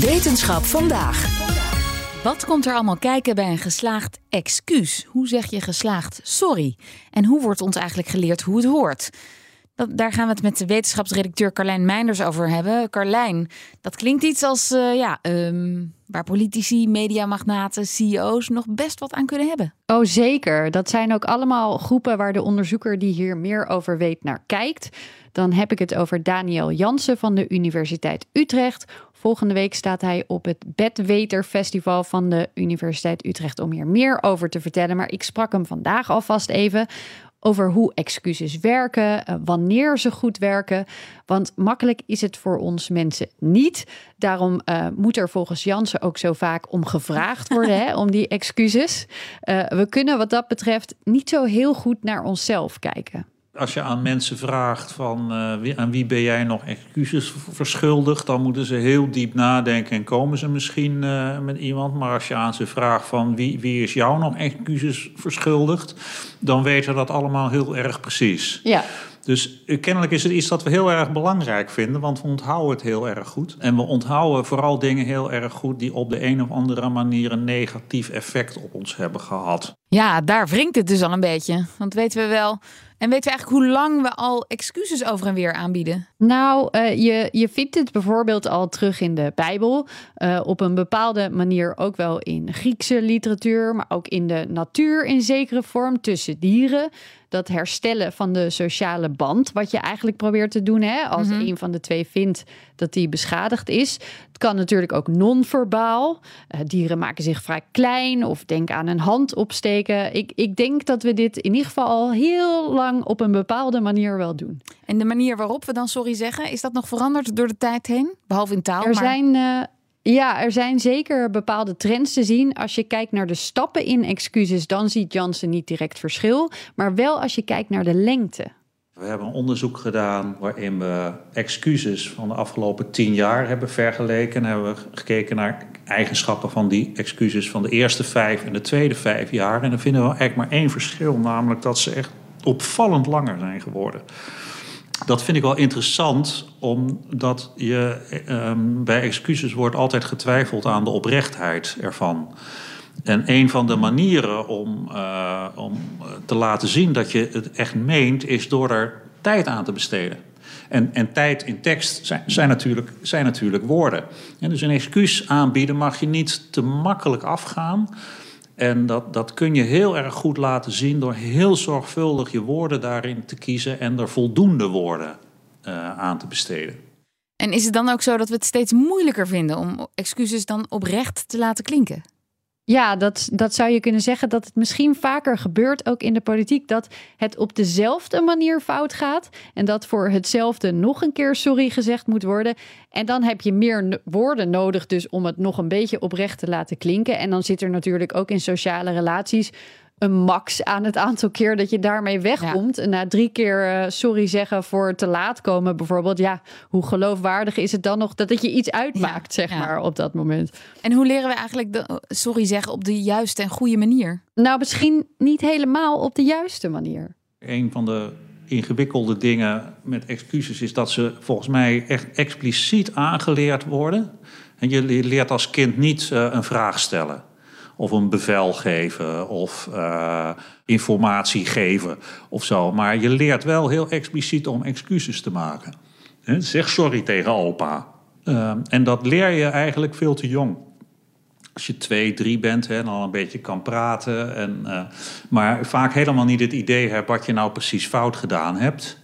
Wetenschap vandaag. Wat komt er allemaal kijken bij een geslaagd excuus? Hoe zeg je geslaagd sorry? En hoe wordt ons eigenlijk geleerd hoe het hoort? Dat, daar gaan we het met de wetenschapsredacteur Carlijn Meinders over hebben. Carlijn, dat klinkt iets als uh, ja, um, waar politici, mediamagnaten, CEO's nog best wat aan kunnen hebben. Oh, zeker. Dat zijn ook allemaal groepen waar de onderzoeker die hier meer over weet naar kijkt. Dan heb ik het over Daniel Jansen van de Universiteit Utrecht. Volgende week staat hij op het Bedweter Festival van de Universiteit Utrecht om hier meer over te vertellen. Maar ik sprak hem vandaag alvast even over hoe excuses werken, eh, wanneer ze goed werken. Want makkelijk is het voor ons mensen niet. Daarom uh, moet er volgens Jansen ook zo vaak om gevraagd worden, hè, om die excuses. Uh, we kunnen wat dat betreft niet zo heel goed naar onszelf kijken als je aan mensen vraagt van uh, wie, aan wie ben jij nog excuses verschuldigd, dan moeten ze heel diep nadenken en komen ze misschien uh, met iemand. Maar als je aan ze vraagt van wie, wie is jou nog excuses verschuldigd, dan weten dat allemaal heel erg precies. Ja. Dus uh, kennelijk is het iets dat we heel erg belangrijk vinden, want we onthouden het heel erg goed. En we onthouden vooral dingen heel erg goed die op de een of andere manier een negatief effect op ons hebben gehad. Ja, daar wringt het dus al een beetje. Want weten we wel en weten we eigenlijk hoe lang we al excuses over en weer aanbieden? Nou, uh, je, je vindt het bijvoorbeeld al terug in de Bijbel. Uh, op een bepaalde manier ook wel in Griekse literatuur, maar ook in de natuur in zekere vorm tussen dieren. Dat herstellen van de sociale band, wat je eigenlijk probeert te doen hè, als mm-hmm. een van de twee vindt dat die beschadigd is. Het kan natuurlijk ook non-verbaal. Uh, dieren maken zich vrij klein of denk aan een hand opsteken. Ik, ik denk dat we dit in ieder geval al heel lang op een bepaalde manier wel doen. En de manier waarop we dan sorry zeggen, is dat nog veranderd door de tijd heen? Behalve in taal. Er maar... zijn. Uh, ja, er zijn zeker bepaalde trends te zien. Als je kijkt naar de stappen in excuses, dan ziet Jansen niet direct verschil. Maar wel als je kijkt naar de lengte. We hebben een onderzoek gedaan waarin we excuses van de afgelopen tien jaar hebben vergeleken. En hebben we gekeken naar eigenschappen van die excuses van de eerste vijf en de tweede vijf jaar. En dan vinden we eigenlijk maar één verschil, namelijk dat ze echt opvallend langer zijn geworden. Dat vind ik wel interessant, omdat je um, bij excuses wordt altijd getwijfeld aan de oprechtheid ervan. En een van de manieren om, uh, om te laten zien dat je het echt meent, is door er tijd aan te besteden. En, en tijd in tekst zijn, zijn, natuurlijk, zijn natuurlijk woorden. En dus een excuus aanbieden mag je niet te makkelijk afgaan. En dat, dat kun je heel erg goed laten zien door heel zorgvuldig je woorden daarin te kiezen en er voldoende woorden uh, aan te besteden. En is het dan ook zo dat we het steeds moeilijker vinden om excuses dan oprecht te laten klinken? Ja, dat, dat zou je kunnen zeggen dat het misschien vaker gebeurt, ook in de politiek, dat het op dezelfde manier fout gaat. En dat voor hetzelfde nog een keer sorry gezegd moet worden. En dan heb je meer woorden nodig, dus om het nog een beetje oprecht te laten klinken. En dan zit er natuurlijk ook in sociale relaties een max aan het aantal keer dat je daarmee wegkomt. Ja. En na drie keer uh, sorry zeggen voor te laat komen bijvoorbeeld. Ja, hoe geloofwaardig is het dan nog dat het je iets uitmaakt, ja, zeg ja. maar, op dat moment. En hoe leren we eigenlijk de sorry zeggen op de juiste en goede manier? Nou, misschien niet helemaal op de juiste manier. Een van de ingewikkelde dingen met excuses is dat ze volgens mij echt expliciet aangeleerd worden. En je leert als kind niet uh, een vraag stellen of een bevel geven of uh, informatie geven of zo. Maar je leert wel heel expliciet om excuses te maken. He, zeg sorry tegen opa. Uh, en dat leer je eigenlijk veel te jong. Als je twee, drie bent en al een beetje kan praten. En, uh, maar vaak helemaal niet het idee hebt wat je nou precies fout gedaan hebt.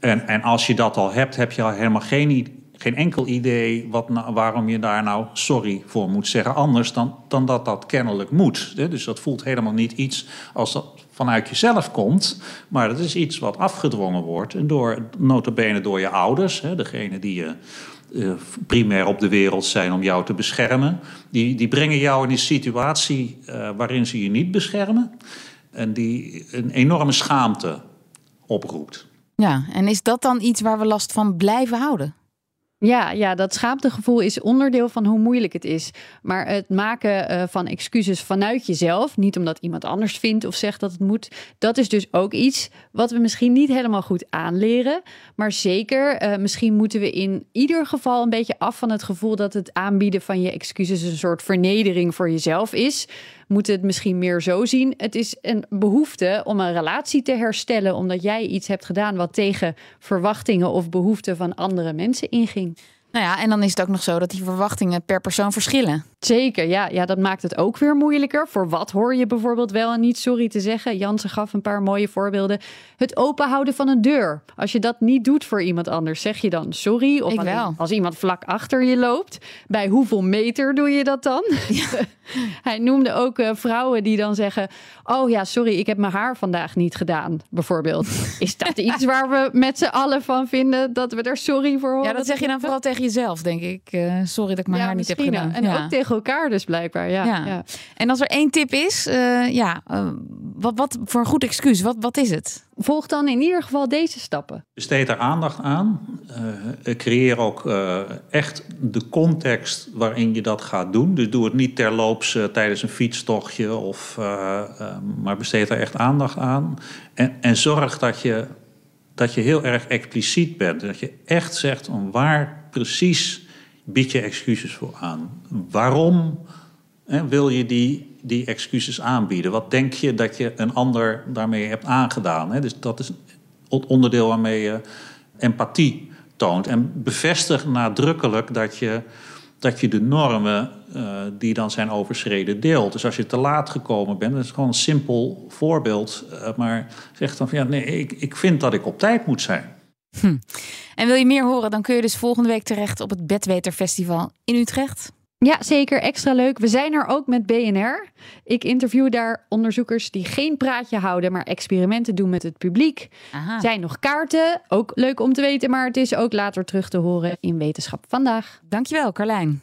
En, en als je dat al hebt, heb je al helemaal geen idee geen enkel idee wat waarom je daar nou sorry voor moet zeggen. Anders dan, dan dat dat kennelijk moet. Dus dat voelt helemaal niet iets als dat vanuit jezelf komt. Maar dat is iets wat afgedwongen wordt. En door, notabene door je ouders. Degene die je uh, primair op de wereld zijn om jou te beschermen. Die, die brengen jou in die situatie uh, waarin ze je niet beschermen. En die een enorme schaamte oproept. Ja, en is dat dan iets waar we last van blijven houden? Ja, ja, dat schaamtegevoel is onderdeel van hoe moeilijk het is. Maar het maken uh, van excuses vanuit jezelf, niet omdat iemand anders vindt of zegt dat het moet, dat is dus ook iets wat we misschien niet helemaal goed aanleren. Maar zeker, uh, misschien moeten we in ieder geval een beetje af van het gevoel dat het aanbieden van je excuses een soort vernedering voor jezelf is moeten het misschien meer zo zien. Het is een behoefte om een relatie te herstellen, omdat jij iets hebt gedaan wat tegen verwachtingen of behoeften van andere mensen inging. Nou ja, en dan is het ook nog zo dat die verwachtingen per persoon verschillen. Zeker, ja, ja, dat maakt het ook weer moeilijker. Voor wat hoor je bijvoorbeeld wel en niet sorry te zeggen? Jansen gaf een paar mooie voorbeelden. Het openhouden van een deur. Als je dat niet doet voor iemand anders, zeg je dan sorry? Of wel. als iemand vlak achter je loopt, bij hoeveel meter doe je dat dan? Ja. Hij noemde ook uh, vrouwen die dan zeggen: Oh ja, sorry, ik heb mijn haar vandaag niet gedaan, bijvoorbeeld. Is dat iets waar we met z'n allen van vinden dat we er sorry voor horen? Ja, dat zeg je dan vooral tegen jezelf, denk ik. Uh, sorry dat ik mijn ja, haar niet heb gedaan. En ja. ook tegen elkaar dus blijkbaar. Ja, ja. ja. En als er één tip is, uh, ja, wat, wat voor een goed excuus, wat, wat is het? Volg dan in ieder geval deze stappen. Besteed er aandacht aan. Uh, creëer ook uh, echt de context waarin je dat gaat doen. Dus doe het niet terloops uh, tijdens een fietstochtje, of, maar besteed er echt aandacht aan. En, en zorg dat je, dat je heel erg expliciet bent. Dat je echt zegt om waar precies bied je excuses voor aan. Waarom hè, wil je die, die excuses aanbieden? Wat denk je dat je een ander daarmee hebt aangedaan? Hè? Dus dat is het onderdeel waarmee je empathie toont. En bevestig nadrukkelijk dat je, dat je de normen uh, die dan zijn overschreden deelt. Dus als je te laat gekomen bent, dat is gewoon een simpel voorbeeld. Uh, maar zeg dan van ja, nee, ik, ik vind dat ik op tijd moet zijn. Hm. En wil je meer horen, dan kun je dus volgende week terecht op het Bedweter Festival in Utrecht. Ja, zeker. Extra leuk. We zijn er ook met BNR. Ik interview daar onderzoekers die geen praatje houden, maar experimenten doen met het publiek. Aha. Zijn nog kaarten? Ook leuk om te weten, maar het is ook later terug te horen in Wetenschap vandaag. Dankjewel, Carlijn.